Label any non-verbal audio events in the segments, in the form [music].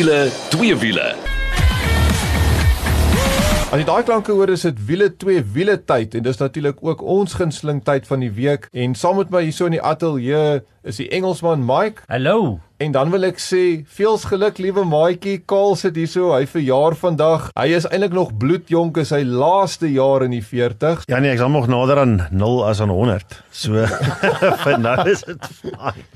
wiele, twee wiele. As jy daai klanke hoor, is dit wiele twee wiele tyd en dis natuurlik ook ons gunsteling tyd van die week. En saam met my hierso in die ateljee is die Engelsman Mike. Hallo. En dan wil ek sê, veels geluk liewe maatjie, Kaal sit hierso, hy verjaar vandag. Hy is eintlik nog bloedjonk, is hy laaste jaar in die 40s. Ja nee, ek is al nog nader aan 0 as aan 100. So [laughs] vir nou is dit fyn.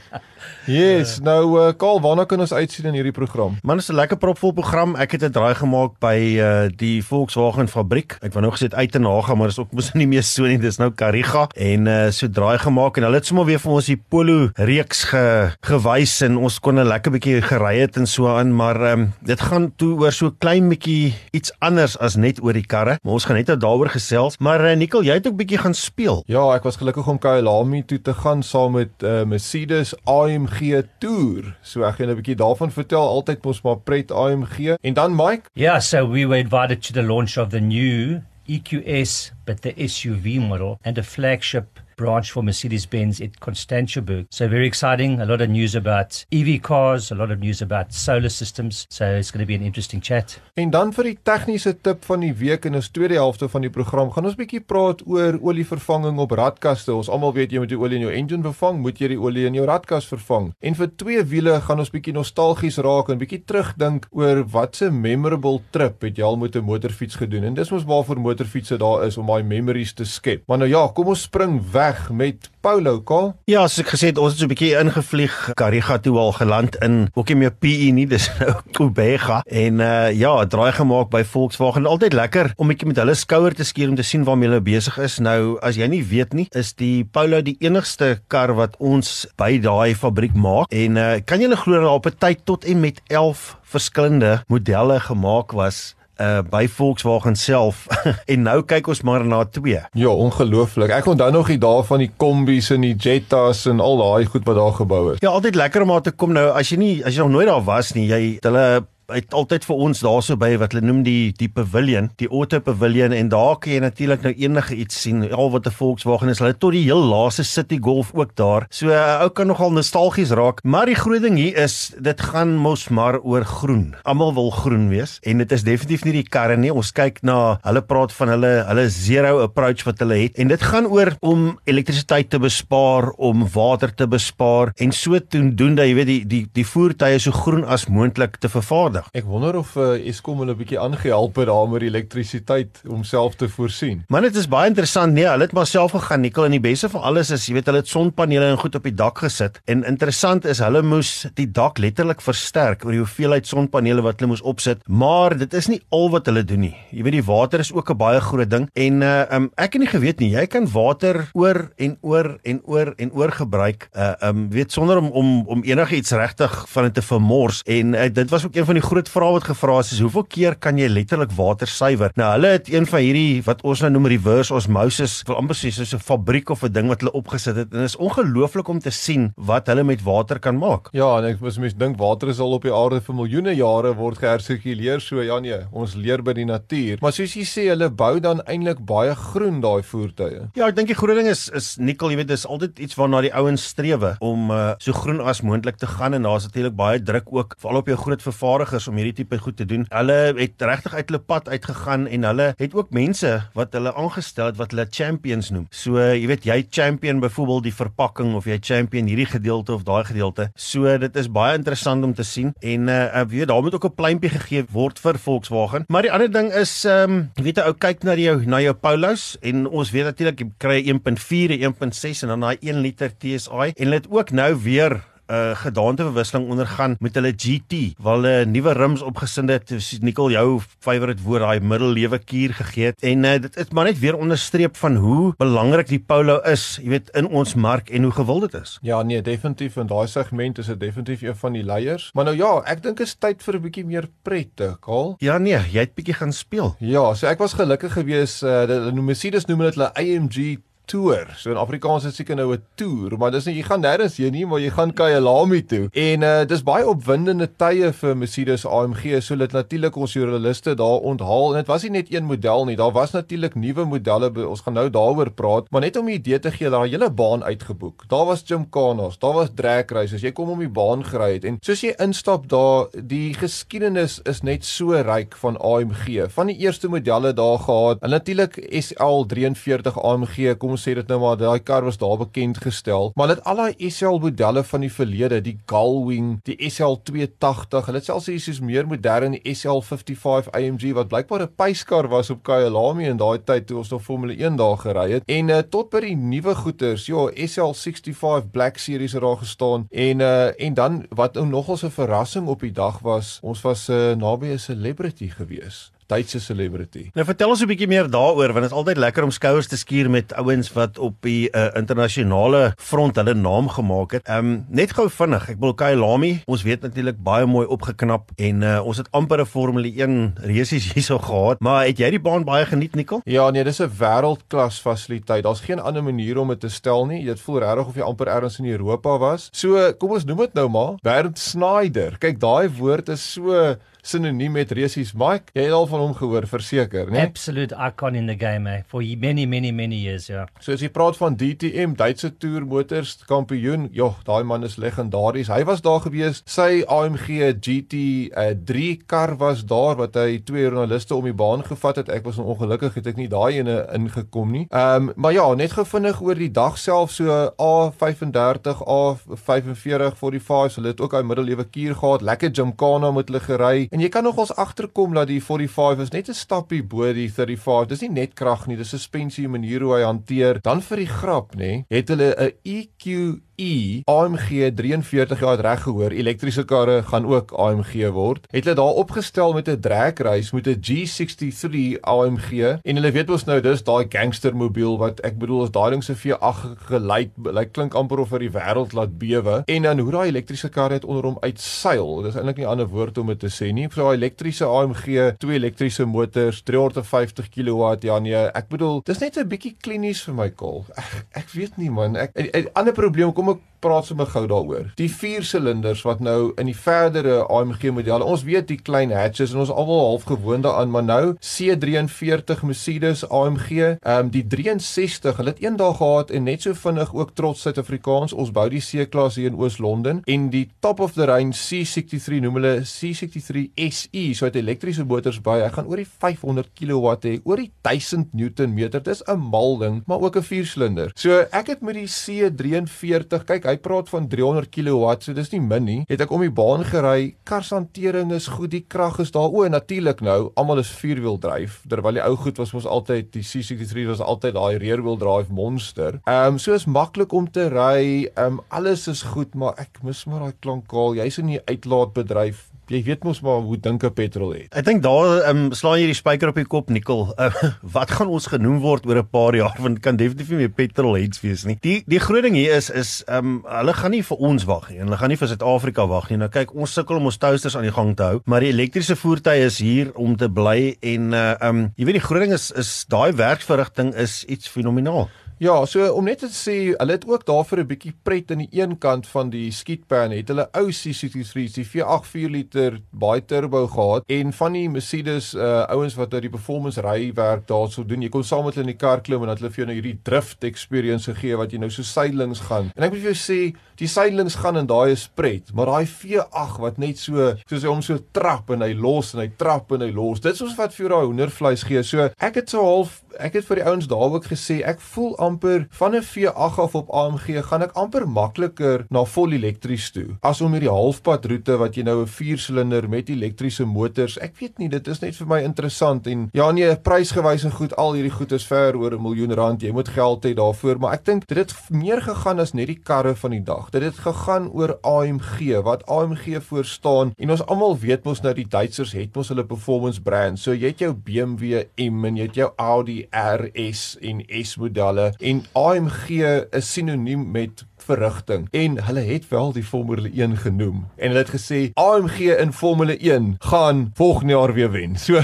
Yes, nou uh, Kaal, waarna kan ons uitsien in hierdie program? Man, dit is 'n lekker propvol program. Ek het 'n draai gemaak by uh, die Volkswagen fabriek. Ek wou nou gesê uit in Haga, maar dis ook mos [laughs] nie meer so nie. Dis nou Kariga en uh, so draai gemaak en hulle het sommer weer vir ons die Polo reeks ge, gewys en ons kon 'n lekker bietjie gery het en so aan, maar um, dit gaan toe oor so klein bietjie iets anders as net oor die karre. Maar ons gaan net nou daaroor gesels. Maar uh, Nicole, jy het ook bietjie gaan speel. Ja, ek was gelukkig om Kyalami toe te gaan saam met uh, Mercedes AMG AMG Tour. So ek gaan 'n bietjie daarvan vertel. Altyd mos maar pret AMG. En dan Mike? Yeah, so we were invited to the launch of the new EQS but the SUV model and a flagship branch for Mercedes Benz at Constantiaburg. So, very exciting. A lot of news about EV cars, a lot of news about solar systems. So, it's going to be an interesting chat. En dan vir die tegniese tip van die week in ons tweede helfte van die program, gaan ons bietjie praat oor olievervanging op radkaste. Ons almal weet jy moet die olie in jou engine vervang, moet jy die olie in jou radkas vervang. En vir twee wiele gaan ons bietjie nostalgies raak en bietjie terugdink oor watse memorable trip het jy al met 'n motorfiets gedoen. En dis mos waarvoor motorfietsse daar is om daai memories te skep. Maar nou ja, kom ons spring weg weg met Paulo Kaal. Ja, soos ek gesê het, ons het so 'n bietjie ingevlieg Kariga toe al geland in ookie meer PE nie, [laughs] dis nou Kubega en uh ja, draai gemaak by Volkswagen. Altyd lekker om bietjie met hulle skouer te skeer om te sien waarmee hulle besig is. Nou, as jy nie weet nie, is die Paulo die enigste kar wat ons by daai fabriek maak en uh kan jy hulle glo dat op 'n tyd tot en met 11 verskillende modelle gemaak was uh by Volkswagen self [laughs] en nou kyk ons maar na twee. Ja, ongelooflik. Ek onthou nog die dae van die Kombies en die Jettas en al daai goed wat daar gebou is. Ja, altyd lekker om daar te kom nou as jy nie as jy nog nooit daar was nie, jy hulle het altyd vir ons daarso by wat hulle noem die die pavilion, die auto pavilion en daar kan jy natuurlik nou enige iets sien, al wat 'n Volkswagen is. Hulle tot die heel laaste City Golf ook daar. So 'n uh, ou kan nogal nostalgies raak, maar die groot ding hier is dit gaan mos maar oor groen. Almal wil groen wees en dit is definitief nie die karre nie. Ons kyk na hulle praat van hulle hulle zero approach wat hulle het en dit gaan oor om elektrisiteit te bespaar, om water te bespaar en so te doen dat jy weet die die die voertuie so groen as moontlik te vervaardig nodig. Ek wonder of uh, Eskom hulle 'n bietjie aangehelp het daar met elektrisiteit om self te voorsien. Maar dit is baie interessant. Nee, hulle het maar self gegaan nikkel en die beste van alles is, jy weet, hulle het sonpanele en goed op die dak gesit. En interessant is hulle moes die dak letterlik versterk oor die hoeveelheid sonpanele wat hulle moes opsit. Maar dit is nie al wat hulle doen nie. Jy weet die water is ook 'n baie groot ding en uh um, ek het nie geweet nie. Jy kan water oor en oor en oor en oor gebruik. Uh um weet sonder om om om enigiets regtig van dit te vermors en uh, dit was ook een van die groot vraag wat gevra is, is hoeveel keer kan jy letterlik water suiwer? Nou hulle het een van hierdie wat ons nou noem reverse osmosis, wil amper sê soos 'n fabriek of 'n ding wat hulle opgesit het en dit is ongelooflik om te sien wat hulle met water kan maak. Ja, en ek mis mense dink water is al op die aarde vir miljoene jare word gehersirkuleer, so ja nee, ons leer by die natuur. Maar soos jy sê, hulle bou dan eintlik baie groen daai voertuie. Ja, ek dink die groot ding is is nikkel, jy weet, dis altyd iets waarna die ouens strewe om uh, so groen as moontlik te gaan en daar's natuurlik baie druk ook veral op jou groot vervaardigers vervaardigers om hierdie tipe goed te doen. Hulle het regtig uit hulle pad uitgegaan en hulle het ook mense wat hulle aangestel het wat hulle champions noem. So jy weet jy champion byvoorbeeld die verpakking of jy champion hierdie gedeelte of daai gedeelte. So dit is baie interessant om te sien en uh ek weet daar moet ook 'n pleintjie gegee word vir Volkswagen. Maar die ander ding is ehm um, jy weet jy ou kyk na jou na jou Polos en ons weet natuurlik jy kry 1.4 en 1.6 en dan daai 1 liter TSI en hulle het ook nou weer 'n uh, gedaanteverwisseling ondergaan met hulle GT, waar hulle nuwe rims opgesind het, Nicole jou favourite woord daai middellewe kuur gegee het. En uh, dit is maar net weer onderstreep van hoe belangrik die Polo is, jy weet, in ons mark en hoe gewild dit is. Ja, nee, definitief in daai segment is dit definitief een van die leiers. Maar nou ja, ek dink is tyd vir 'n bietjie meer pret te kaal. Ja nee, jy het bietjie gaan speel. Ja, so ek was gelukkig geweest, uh, hulle noem Mercedes noem dit hulle AMG toer. So in Afrikaans is seker nou 'n toer, maar dis nie jy gaan nêrens heen nie, maar jy gaan Kyalami toe. En uh dis baie opwindende tye vir Mercedes AMG, so dit natuurlik ons joernaliste daar onthaal en dit was nie net een model nie, daar was natuurlik nuwe modelle. Ons gaan nou daaroor praat, maar net om 'n idee te gee, daar 'n hele baan uitgeboek. Daar was Gymkhanas, daar was drag races. Jy kom om die baan gery het en soos jy instap daar, die geskiedenis is net so ryk van AMG. Van die eerste modelle daar gehad, en natuurlik SL43 AMG, kom ons sê dit nou maar, daai kar was daar bekend gestel, maar dit al daai SL modelle van die verlede, die Gullwing, die SL280, hulle het selfs hier soos meer moderne SL55 AMG wat blykbaar 'n peyskar was op Kyalami in daai tyd toe ons nog Formule 1 daar gery het. En uh, tot by die nuwe goeters, ja, SL65 Black Series het daar gestaan en uh, en dan wat ook nogal 'n verrassing op die dag was, ons was uh, naby 'n celebrity gewees. Duitse celebrity. Nou vertel ons 'n bietjie meer daaroor want dit is altyd lekker om skouers te skuur met ouens wat op die uh, internasionale front hulle naam gemaak het. Ehm um, net gou vinnig, ek bedoel Kyle Lamy, ons weet natuurlik baie mooi opgeknap en uh, ons het amper 'n Formule 1 resies hierso gehad, maar het jy die baan baie geniet Nikkel? Ja, nee, dis 'n wêreldklas fasiliteit. Daar's geen ander manier om dit te stel nie. Dit voel regtig of jy amper ergens in Europa was. So, kom ons noem dit nou maar Bernd Schneider. Kyk, daai woord is so sinoniem met resies. Mike, jy het al van hom gehoor, verseker, né? Absolute icon in the game eh, for many many many years, ja. Yeah. So as jy praat van DTM, Duitse Tour Motors kampioen, joh, daai man is legendaries. Hy was daar gewees. Sy AMG GT uh, 3 kar was daar wat hy twee joernaliste om die baan gevat het. Ek was ongelukkig het ek nie daai ene ingekom nie. Ehm um, maar ja, net gevindig oor die dag self so A35, A45 45, hulle het ook hy middelewe kuur gehad. Lekker Gymkhana met hulle gery. En jy kan nogals agterkom dat die 45 is net 'n stappie bo die 35. Dis nie net krag nie, dis suspensie manier hoe hy hanteer. Dan vir die grap, nê, het hulle 'n EQ E AMG 43 jaar reg gehoor elektriese karre gaan ook AMG word. Het hulle daar opgestel met 'n drag race met 'n G63 AMG en hulle weet mos nou dis daai gangster mobiel wat ek bedoel as daai ding se V8 gelei lyk klink amper of vir die wêreld laat bewe. En dan hoe daai elektriese karre het onder hom uitseil dis eintlik nie 'n ander woord om dit te sê nie. Vir daai elektriese AMG twee elektriese motors 350 kW ja nee ek bedoel dis net 'n bietjie klinies vir my kol ek, ek weet nie man. Ek 'n ander probleem kom kom ek praat sommer gou daaroor. Die 4 silinders wat nou in die verdere AMG modelle, ons weet die klein hatches en ons almal half gewoond daaraan, maar nou C43 Mercedes AMG, ehm um, die 63, hulle het eendag gehad en net so vinnig ook trots Suid-Afrikaans, ons bou die C-klas hier in Oos-London en die top of the range C63 noem hulle C63 SE, so het elektriese motors by. Hy gaan oor die 500 kW hê, oor die 1000 Newtonmeter. Dis 'n mal ding, maar ook 'n 4 silinder. So ek het met die C43, kyk, hy praat van 300 kW, so dis nie min nie. Het ek om die baan gery, karshantering is goed, die krag is daar. O, natuurlik nou, almal is vierwieldryf. Terwyl die ou goed was mos altyd die C63 was altyd daai rearwheel drive monster. Ehm um, so is maklik om te ry. Ehm um, alles is goed, maar ek mis maar daai klankaal. Jy's in die uitlaatbedryf jy weet mos maar hoe dink 'n petrol het. Ek dink daar um, slaan jy die spyker op die kop Nikkel. [laughs] Uh, wat gaan ons genoem word oor 'n paar jaar want kan definitief nie meer petrol heads wees nie. Die die groot ding hier is is um, hulle gaan nie vir ons wag nie. Hulle gaan nie vir Suid-Afrika wag nie. Nou kyk, ons sukkel om ons toasters aan die gang te hou, maar die elektriese voertuie is hier om te bly en uh, um jy weet die groot ding is is daai werkverrigting is iets fenomenaal. Ja, so om net te sê, hulle het ook daarvoor 'n bietjie pret aan die een kant van die skietpan, het hulle ou C63s, die V8 4 liter baie turbo gehad en van die Mercedes uh ouens wat nou die performance ry werk daarso doen. Jy kon saam met hulle in die kar klim en dan het hulle vir jou nou hierdie drift experience gegee wat jy nou so seilings gaan. En ek moet vir jou sê, die seilings gaan en daai is pret, maar daai V8 wat net so soos hy hom so trap en hy los en hy trap en hy los. Dit is soos wat vir daai hoendervleis gee. So ek het so half ek het vir die ouens daar ook gesê ek voel amper van 'n V8 af op AMG gaan ek amper makliker na vol elektries toe. As om hierdie halfpad roete wat jy nou 'n 4 silinder met elektriese motors ek weet nie dit is net vir my interessant en ja nee prysgewys en goed al hierdie goed is ver oor 'n miljoen rand jy moet geld hê daarvoor maar ek dink dit het meer gegaan as net die karre van die dag. Dit het gegaan oor AMG wat AMG voor staan en ons almal weet mos nou die Duitsers het mos hulle performance brand. So jy het jou BMW M en jy het jou Audi RS en S modelle. En AMG is sinoniem met verrigting en hulle het wel die Formule 1 genoem en hulle het gesê AMG in Formule 1 gaan volgende jaar weer wen. [laughs] So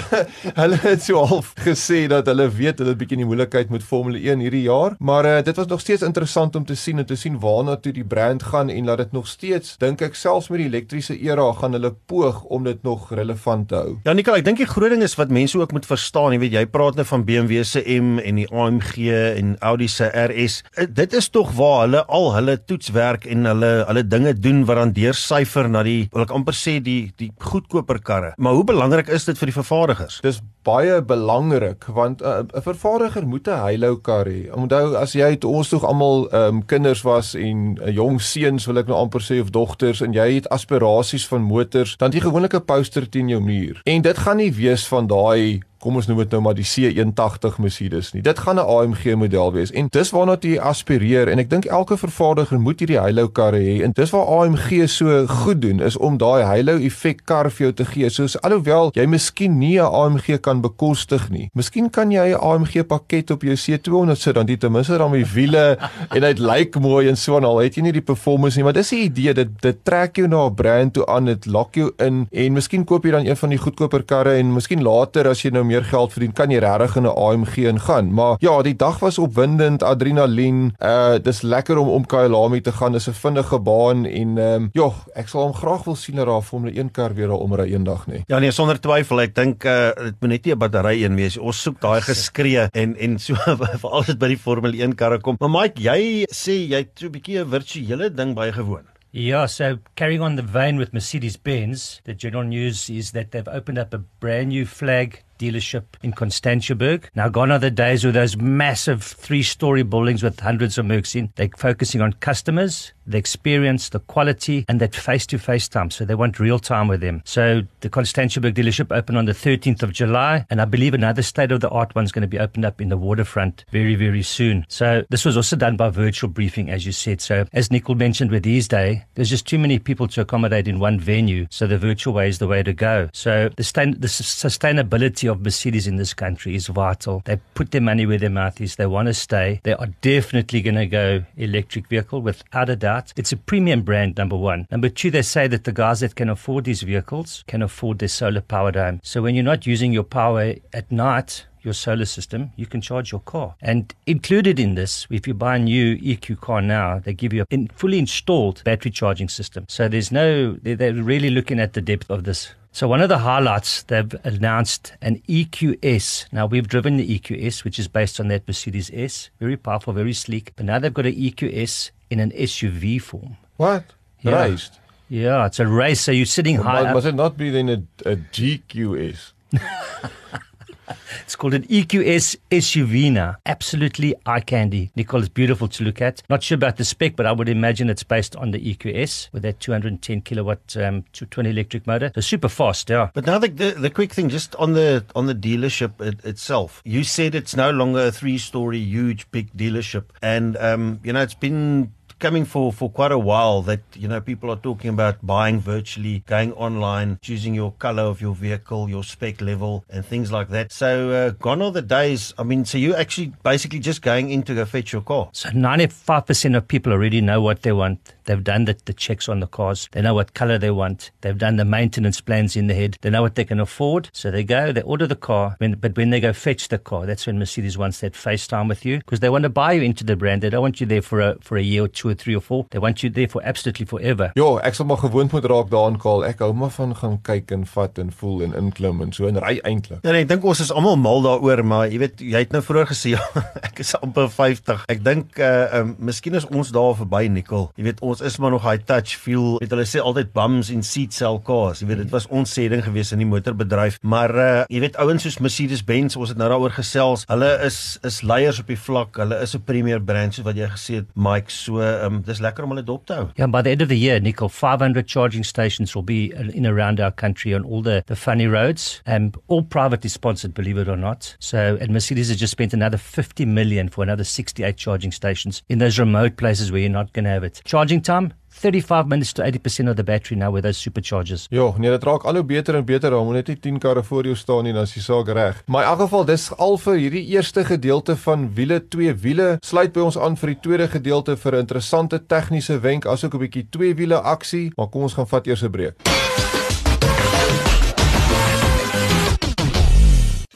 hulle het so half gesê dat hulle weet hulle het 'n bietjie in die moeilikheid met Formule 1 hierdie jaar, maar uh, dit was nog steeds interessant om te sien en te sien waarna toe die brand gaan en dat dit nog steeds dink ek selfs met die elektriese era gaan hulle poog om dit nog relevant te hou. Ja Nicole, ek dink die groot ding is wat mense ook moet verstaan, jy weet jy praat nou van BMW se M en die AMG en Audi se RS. Eh, dit is tog waar hulle al hulle toetswerk en hulle hulle dinge doen wat dan deursyfer na die wil ek amper sê die die goedkoper karre. Maar hoe belangrik is dit vir die vervaardigers? Dis baie belangrik want uh, 'n uh, vervaardiger moet 'n halo kar hê. Onthou as jy het ons tog almal um, kinders was en uh, jong seuns wil ek nou amper sê of dogters en jy het aspirasies van motors, dan jy gewoonlik 'n poster teen jou muur. En dit gaan nie wees van daai kom ons noem dit nou maar die C180 Mercedes nie. Dit gaan 'n AMG model wees en dis waarna jy aspireer en ek dink elke vervaardiger moet hierdie halo karre hê en dis waar AMG so goed doen is om daai halo effek kar vir jou te gee. Soos alhoewel jy miskien nie 'n AMG kan bekostig nie. Miskien kan jy 'n AMG pakket op jou C200 sit dan dit ten minste dan die wiele [laughs] en dit lyk mooi en so en al het jy nie die performance nie, maar dis die idee dit dit trek jou na 'n brand toe aan, dit lok jou in en miskien koop jy dan een van die goedkoper karre en miskien later as jy nou meer geld verdien, kan jy regtig in 'n AMG ingaan. Maar ja, die dag was opwindend, adrenalien. Uh dis lekker om om Kyalami te gaan. Dis 'n vinnige baan en ehm um, ja, ek sal hom graag wil sien dat daar Formule 1 kar weer daar omry eendag nie. Ja nee, sonder twyfel. Ek dink uh dit moet net nie 'n battery een wees. Ons soek daai geskree en en so veral as dit by die Formule 1 karre kom. Maar Mike, jy sê jy het so 'n bietjie 'n virtuele ding bygewoon. Yeah, so carrying on the vein with Mercedes Benz, the general news is that they've opened up a brand new flag dealership in Constantiaberg. Now, gone are the days with those massive three story buildings with hundreds of Mercs in. They're focusing on customers, the experience, the quality, and that face to face time. So they want real time with them. So the Constantiaberg dealership opened on the 13th of July, and I believe another state of the art one's going to be opened up in the waterfront very, very soon. So this was also done by virtual briefing, as you said. So as Nicole mentioned with these there's just too many people to accommodate in one venue. So the virtual way is the way to go. So the, stain- the sustainability of Mercedes in this country is vital. They put their money where their mouth is. They want to stay. They are definitely going to go electric vehicle without a doubt. It's a premium brand, number one. Number two, they say that the guys that can afford these vehicles can afford their solar powered home. So when you're not using your power at night, your solar system, you can charge your car. And included in this, if you buy a new EQ car now, they give you a fully installed battery charging system. So there's no, they're really looking at the depth of this so one of the highlights they've announced an EQS. Now we've driven the EQS, which is based on that Mercedes S, very powerful, very sleek. But now they've got an EQS in an SUV form. What? Yeah. Raised. Yeah, it's a race. So you're sitting high. must, must it not be then a, a GQS? [laughs] [laughs] It's called an EQS SUV now. Absolutely eye candy. Nicole, it's beautiful to look at. Not sure about the spec, but I would imagine it's based on the EQS with that 210 kilowatt um, 220 electric motor. So super fast, yeah. But now the, the the quick thing, just on the on the dealership it, itself, you said it's no longer a three-story huge big dealership, and um, you know it's been coming for for quite a while that you know people are talking about buying virtually, going online, choosing your color of your vehicle, your spec level, and things like that. So uh, gone are the days. I mean, so you're actually basically just going in to go fetch your car. So 95% of people already know what they want. They've done the, the checks on the cars. They know what color they want. They've done the maintenance plans in the head. They know what they can afford. So they go, they order the car. When, but when they go fetch the car, that's when Mercedes wants that FaceTime with you because they want to buy you into the brand. They don't want you there for a, for a year or two or three or four. They want you there for absolutely forever. Ja, ek sal maar gewoond moet raak daaraan kaal. Ek hou maar van gaan kyk en vat en voel en inklim en so en ry eintlik. Ja, nee, ek dink ons is almal mal daaroor, maar jy weet, jy het nou vroeër gesê [laughs] ja, ek is amper 50. Ek dink uh um, miskien is ons daar verby Nicole. Jy weet, ons is maar nog hy touch feel. Weet hulle sê altyd bums in seat cell cars. Jy weet, dit was ons sê ding gewees in die motorbedryf, maar uh jy weet ouens soos Mercedes-Benz, ons het nou daaroor gesels. Hulle is is leiers op die vlak. Hulle is 'n premier brand soos wat jy gesê het, Mike. So, um dis lekker om hulle dop te hou. Yeah, by the end of the year, Nicole, 500 charging stations will be in around our country on all the, the funny roads, and all privately sponsored, believe it or not. So, and Mercedes has just spent another 50 million for another 68 charging stations in those remote places where you're not going to have it. Charging time, 35 minutes to 80% of the battery now with those superchargers. Ja, nee, dit raak al hoe beter en beter. Daar moet net nie 10 karre voor jou staan nie, dan is die saak reg. Maar in elk geval, dis al vir hierdie eerste gedeelte van wiele, twee wiele. Sluit by ons aan vir die tweede gedeelte vir 'n interessante tegniese wenk asook 'n bietjie twee wiele aksie, maar kom ons gaan vat eers 'n breek.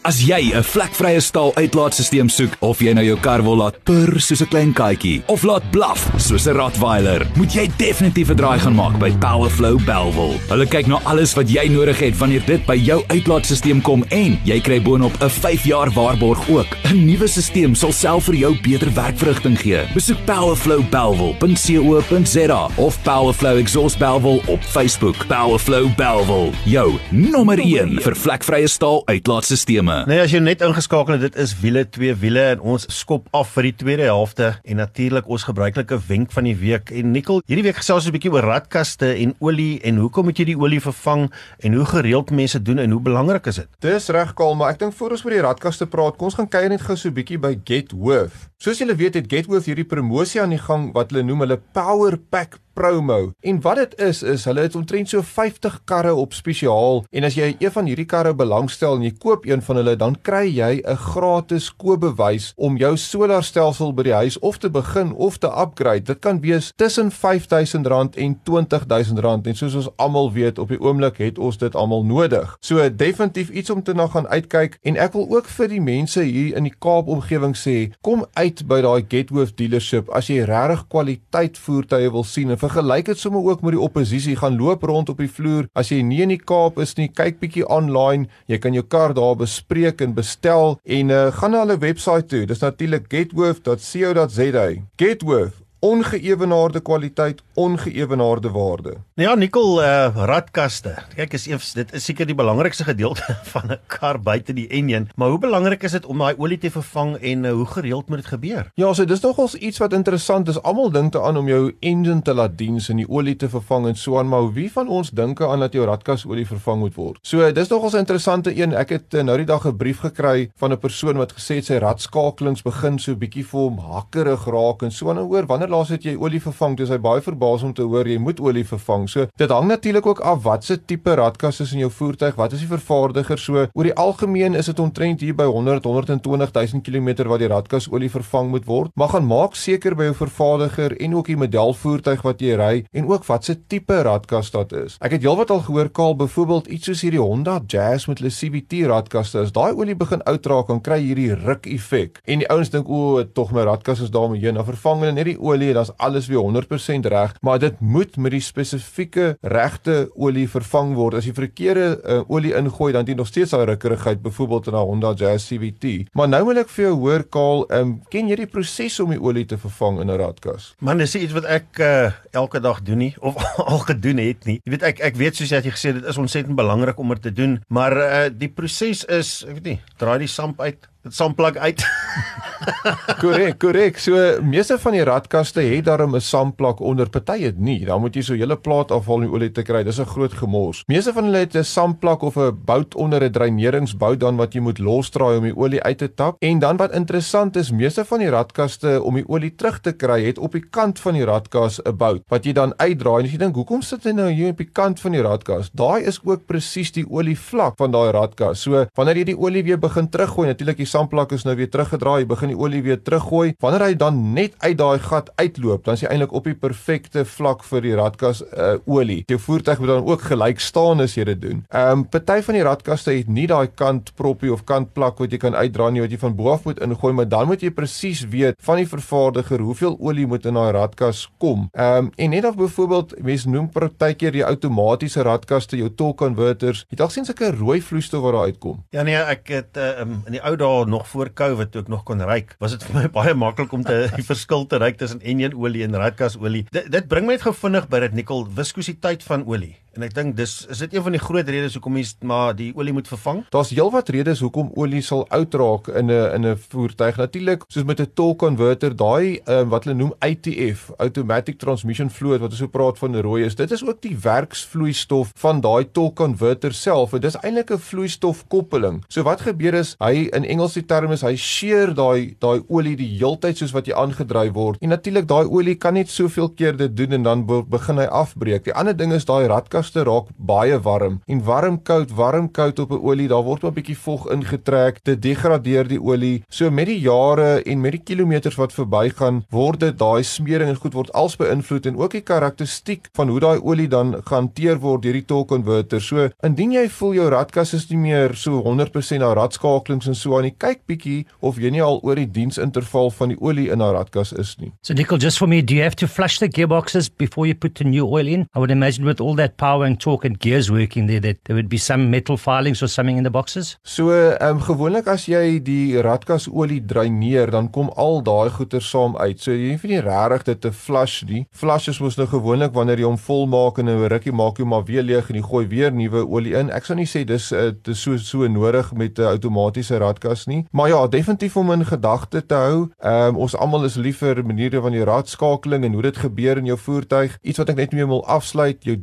As jy 'n vlekvrye staal uitlaatstelsel soek of jy nou jou kar wil laat purr soos 'n klein katjie of laat blaf soos 'n Rottweiler, moet jy definitief 'n draai gaan maak by Powerflow Belwel. Hulle kyk na alles wat jy nodig het wanneer dit by jou uitlaatstelsel kom en jy kry boonop 'n 5 jaar waarborg ook. 'n Nuwe stelsel sal self vir jou beter werkverrigting gee. Besoek powerflowbelwel.co.za of Powerflow Exhaust Belwel op Facebook. Powerflow Belwel, jou nommer 1 vir vlekvrye staal uitlaatstelsels. Nee, as jy net ingeskakel het, dit is wiele twee wiele en ons skop af vir die tweede helfte en natuurlik ons gebruikelike wenk van die week. En Nicole, hierdie week gesels ons 'n bietjie oor radkaste en olie en hoekom moet jy die olie vervang en hoe gereeld mense doen en hoe belangrik is dit? Dis reg, Kaal, maar ek dink voor ons oor die radkaste praat, kom ons gaan kyk net gou so 'n bietjie by Getworth. Soos julle weet, het Getworth hierdie promosie aan die gang wat hulle noem hulle Power Pack promo. En wat dit is is hulle het omtrent so 50 karre op spesiaal en as jy een van hierdie karre belangstel en jy koop een van hulle dan kry jy 'n gratis koopbewys om jou solarstelsel by die huis of te begin of te upgrade. Dit kan wees tussen R5000 en R20000 en soos ons almal weet op die oomblik het ons dit almal nodig. So definitief iets om te na gaan uitkyk en ek wil ook vir die mense hier in die Kaap omgewing sê, kom uit by daai Getworth dealership as jy regtig kwaliteit voertuie wil sien en vergelyk dit sommer ook met die oppositie gaan loop rond op die vloer. As jy nie in die Kaap is nie kyk bietjie online. Jy kan jou kar daar bespreek en bestel en uh, gaan na hulle webwerf toe. Dis natuurlik getworth.co.za getworth ongeëwenaarde kwaliteit, ongeëwenaarde waarde. Nou ja, Nicole, uh radkaste. Kyk, is eers dit is seker die belangrikste gedeelte [laughs] van 'n kar buite die enjin, maar hoe belangrik is dit om daai olie te vervang en uh, hoe gereeld moet dit gebeur? Ja, so dis nogals iets wat interessant is. Almal dink daaraan om jou engine te laat diens en die olie te vervang en so aan, maar wie van ons dink aan dat jou radkasolie vervang moet word? So dis nogals 'n interessante een. Ek het uh, nou die dag 'n brief gekry van 'n persoon wat gesê het sy radskakelings begin so bietjie vir hom hakkerig raak en so aan oor wanneer laas het jy olie vervang? Dis hy baie verbaas om te hoor jy moet olie vervang. So dit hang natuurlik ook af watse tipe radkas is in jou voertuig, wat is die vervaardiger so. Oor die algemeen is dit omtrent hier by 100 120 000 km wat die radkas olie vervang moet word. Maar gaan maak seker by jou vervaardiger en ook die model voertuig wat jy ry en ook watse tipe radkas dit is. Ek het heelwat al gehoor kaal byvoorbeeld iets soos hierdie Honda Jazz met hulle CVT radkaste. As daai olie begin oud raak, dan kry hierdie ruk effek. En die ouens dink o, tog my radkas is daarmee heen. Dan vervang hulle net die olie en dan's alles weer 100% reg, maar dit moet met die spesifieke regte olie vervang word. As jy verkeerde uh, olie ingooi, dan het jy nog steeds daai rukkerigheid, byvoorbeeld in 'n Honda Jazz CVT. Maar nou wil ek vir jou hoor, Kaal, um, ken jy die proses om die olie te vervang in 'n radkas? Man, dis iets wat ek uh, elke dag doen nie of [laughs] al gedoen het nie. Jy weet ek ek weet soos jy het gesê dit is ontsettend belangrik om dit te doen, maar uh, die proses is, ek weet nie, draai die samp uit, dit sampplug uit. [laughs] Korrek, korrek. So meeste van die radkaste het daarom 'n sampplak onder, party het nie. Dan moet jy so hele plaat om die olie te kry. Dis 'n groot gemors. Meeste van hulle het 'n sampplak of 'n bout onder 'n dreineringsbout dan wat jy moet losdraai om die olie uit te tap. En dan wat interessant is, meeste van die radkaste om die olie terug te kry, het op die kant van die radkas 'n bout wat jy dan uitdraai. En as jy dink, hoekom sit hy nou hier op die kant van die radkas? Daai is ook presies die olievlak van daai radkas. So wanneer jy die olie weer begin teruggooi, natuurlik die sampplak is nou weer teruggedraai, jy begin die olie weer teruggooi. Wanneer hy dan net uit daai gat uitloop, dan is hy eintlik op die perfekte vlak vir die radkas uh, olie. Jou voertuig moet dan ook gelyk staan as jy dit doen. Ehm um, party van die radkaste het nie daai kant proppie of kant plak wat jy kan uitdra nie wat jy van bo af moet ingooi, maar dan moet jy presies weet van die vervaardiger hoeveel olie moet in daai radkas kom. Ehm um, en net of byvoorbeeld mense noem partykeer die outomatiese radkaste jou torque converters, jy dalk sien sulke rooi vloeistof wat daar uitkom. Ja nee, ek het uh, um, in die ou dae nog voor Covid toe ek nog kon ry, was dit [laughs] vir my baie maklik om te die verskil te ry tussen enjin olie en radkasolie. Dit dit bring my net gou vinnig by dit nikkel viskositeit van olie. En ek dink dis is dit een van die groot redes hoekom jy maar die olie moet vervang. Daar's heelwat redes hoekom olie sal oud raak in 'n in 'n voertuig. Natuurlik, soos met 'n torque converter, daai um, wat hulle noem ATF, automatic transmission fluid wat ons so praat van rooi is. Dit is ook die werksvloeistof van daai torque converter self. En dis eintlik 'n vloeistofkoppeling. So wat gebeur is hy in Engels die term is hy shear daai daai olie die heeltyd soos wat jy aangedryf word. En natuurlik daai olie kan net soveel keer dit doen en dan begin hy afbreek. Die ander ding is daai radkaste raak baie warm en warm koud, warm koud op 'n olie, daar word 'n bietjie vog ingetrek, dit degradeer die olie. So met die jare en met die kilometers wat verbygaan, word dit daai smering en goed word als beïnvloed en ook die karakteristiek van hoe daai olie dan gehanteer word deur die torque converter. So indien jy voel jou radkas is nie meer so 100% na radskakelings en so aan nie, kyk bietjie of jy nie al oor die diensinterval van die olie in 'n radkas is nie. So Nicole, just for me, do you have to flush the gearboxes before you put the new oil in? I would imagine with all that power and torque and gears working there that there would be some metal filings or something in the boxes. So, ehm um, gewoonlik as jy die radkas olie dreineer, dan kom al daai goeder saam uit. So jy hoef nie regtig dit te flush nie. Flush is mos nou gewoonlik wanneer jy hom vol maak en 'n rukkie maak jy maar weer leeg en jy gooi weer nuwe olie in. Ek sou nie sê dis uh, dis so so nodig met 'n uh, outomatiese radkas nie. Maar ja, definitief om in gedagte te hou. Ehm um, ons almal is lief vir maniere van die radskakeling en hoe dit gebeur in jou voertuig. Iets wat ek net mee wil afsluit, jou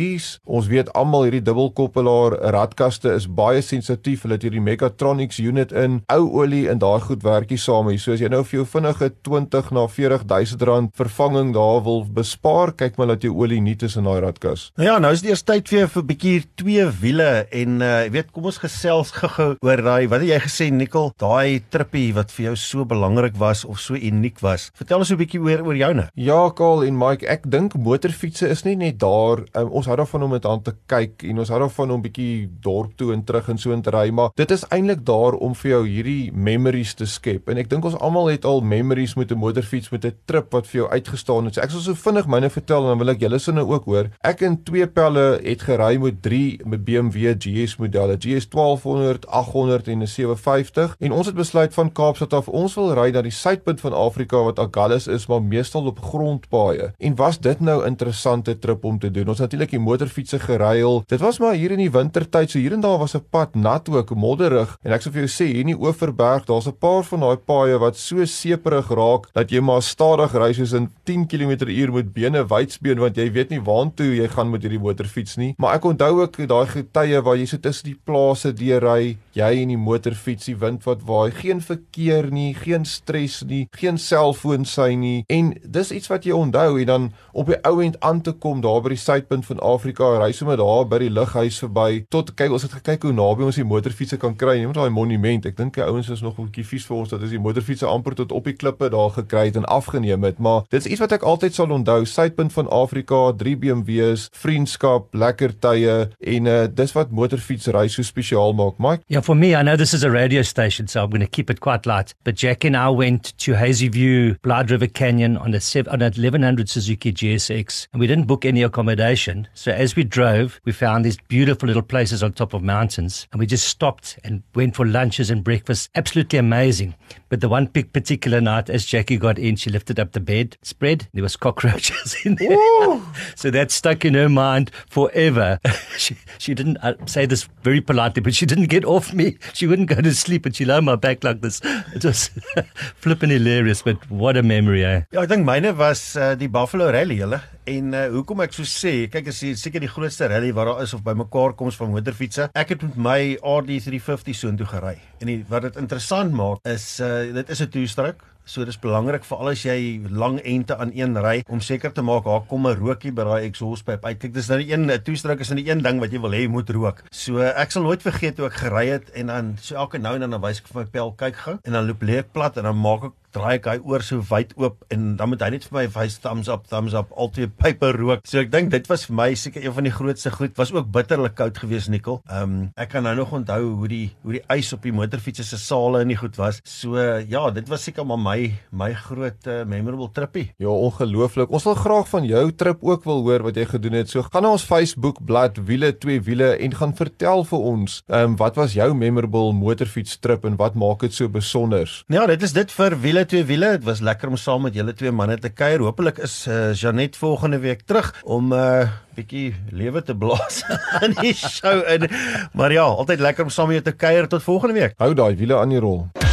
DSG's. Ons weet almal hierdie dubbelkoppelaar radkaste is baie sensitief. Hulle het hierdie Mechatronics unit in, ou olie en daai goed werkie saam. So as jy nou vir jou vinnige 20 na 40 000 rand vervanging daar wil bespaar, kyk maar dat jou olie nie tussen daai radkas. Nou ja, nou is dit eers tyd vir vir 'n bietjie twee wiele en uh weet kom ons gesels gou-gou oor daai wat het jy gesê Nikkel, daai trippie wat vir jou so belangrik was of so uniek was. Vertel ons 'n bietjie oor oor joune. Ja, Karl en Mike, ek dink motorfietsse is nie net daar. Um, ons hou daarvan om dit aan te kyk en ons hou daarvan om bietjie dorp toe en terug en so in te ry, maar dit is eintlik daar om vir jou hierdie memories te skep. En ek dink ons almal het al memories met 'n motorfiets met 'n trip wat vir jou uitgestaan het. So ek sal so vinnig myne vertel en dan wil ek julle sinne ook hoor. Ek in twee pelle het gery met 3 met BMW GS modelle, GS 1200, 800 en 'n 750 en ons het besluit van Kaapstad af ons wil ry na die suidpunt van Afrika wat Agulhas is, maar meestal op grondpaaie. En was dit nou 'n interessante trip om te doen? Ons natuurlik die motorfietsse geruil. Dit was maar hier in die wintertyd, so hier en daar was 'n pad nat ook, modderig. En ek sou vir jou sê, hier in die Oeverberg, daar's 'n paar van daai paaie wat so seeperig raak dat jy maar stadig ry soos in 10 km/h met bene wydsbeen want jy weet nie waantoe jy gaan met hierdie motorfiets nie. Maar ek onthou ook daai getye waar jy so tussen die plase deurry, jy en die motorfiets, die wind wat waai, geen verkeer nie, geen stres nie, geen selfoon sy nie. En dis iets wat jy onthou en dan op die ou end aan te kom daar by die suidpunt van Afrika, ry sommer daar by die lughuis verby. Tot kyk ons het gekyk hoe naby ons die motorfietsse kan kry. Net daai monument. Ek dink die ouens is nog 'n bietjie vies vir ons dat ons die motorfietsse amper tot op die klippe daar gekry het en afgeneem het, maar dit is iets wat ek altyd sal onthou. Suidpunt van Afrika, 3 BMW's, vriendskap, lekker tye en uh, dis wat motorfietsry so spesiaal maak. Mike? Yeah, for me, I know this is a radio station, so I'm going to keep it quite light. But Jack and I went to Hazy View, Blood River Canyon on a, seven, on a 1100 Suzuki GSX, and we didn't book any accommodation. So as we drove, we found these beautiful little places on top of mountains, and we just stopped and went for lunches and breakfast. Absolutely amazing. But the one big particular night, as Jackie got in, she lifted up the bed spread. There was cockroaches [laughs] in there, [laughs] so that stuck in her mind forever. [laughs] she, she didn't uh, say this very politely, but she didn't get off me. She wouldn't go to sleep, and she lay on my back like this. It was flipping hilarious, but what a memory, eh? Ja, ek dink myne was uh, die Buffalo Rally, julle. En uh, hoekom ek so sê, kyk as jy seker die grootste rally wat daar is of bymekaar koms van motorfietsse. Ek het met my RD350 soontoe gery. En die, wat dit interessant maak is uh, dit is 'n two-stroke. So dis belangrik vir al as jy lang ente aan een ry om seker te maak daar kom 'n rookie by daai exhauspyp uit. Kyk, dis nou die een toestrook is in die een ding wat jy wil hê moet rook. So ek sal nooit vergeet hoe ek gery het en dan so elke nou en dan wys ek vir my pel kyk gou en dan loop leek plat en dan maak ek draai ek hy oor so wyd oop en dan moet hy net vir my wys thumbs up thumbs up altyd pype rook. So ek dink dit was vir my seker een van die grootste goed. Was ook bitterlik koud geweest Nikkel. Ehm um, ek kan nou nog onthou hoe die hoe die ys op die motorfietsse se sale in die goed was. So ja, dit was seker maar my my groot uh, memorable trippie. Ja, ongelooflik. Ons wil graag van jou trip ook wil hoor wat jy gedoen het. So gaan na ons Facebook bladsy Wiele twee wiele en gaan vertel vir ons, ehm um, wat was jou memorable motorfiets trip en wat maak dit so besonder? Ja, dit is dit vir Wiele twee wiele. Dit was lekker om saam met julle twee manne te kuier. Hoopelik is uh, Janet volgende week terug om 'n uh, bietjie lewe te blaas [laughs] in die show in. Maar ja, altyd lekker om saam met jou te kuier tot volgende week. Hou daai wiele aan die rol.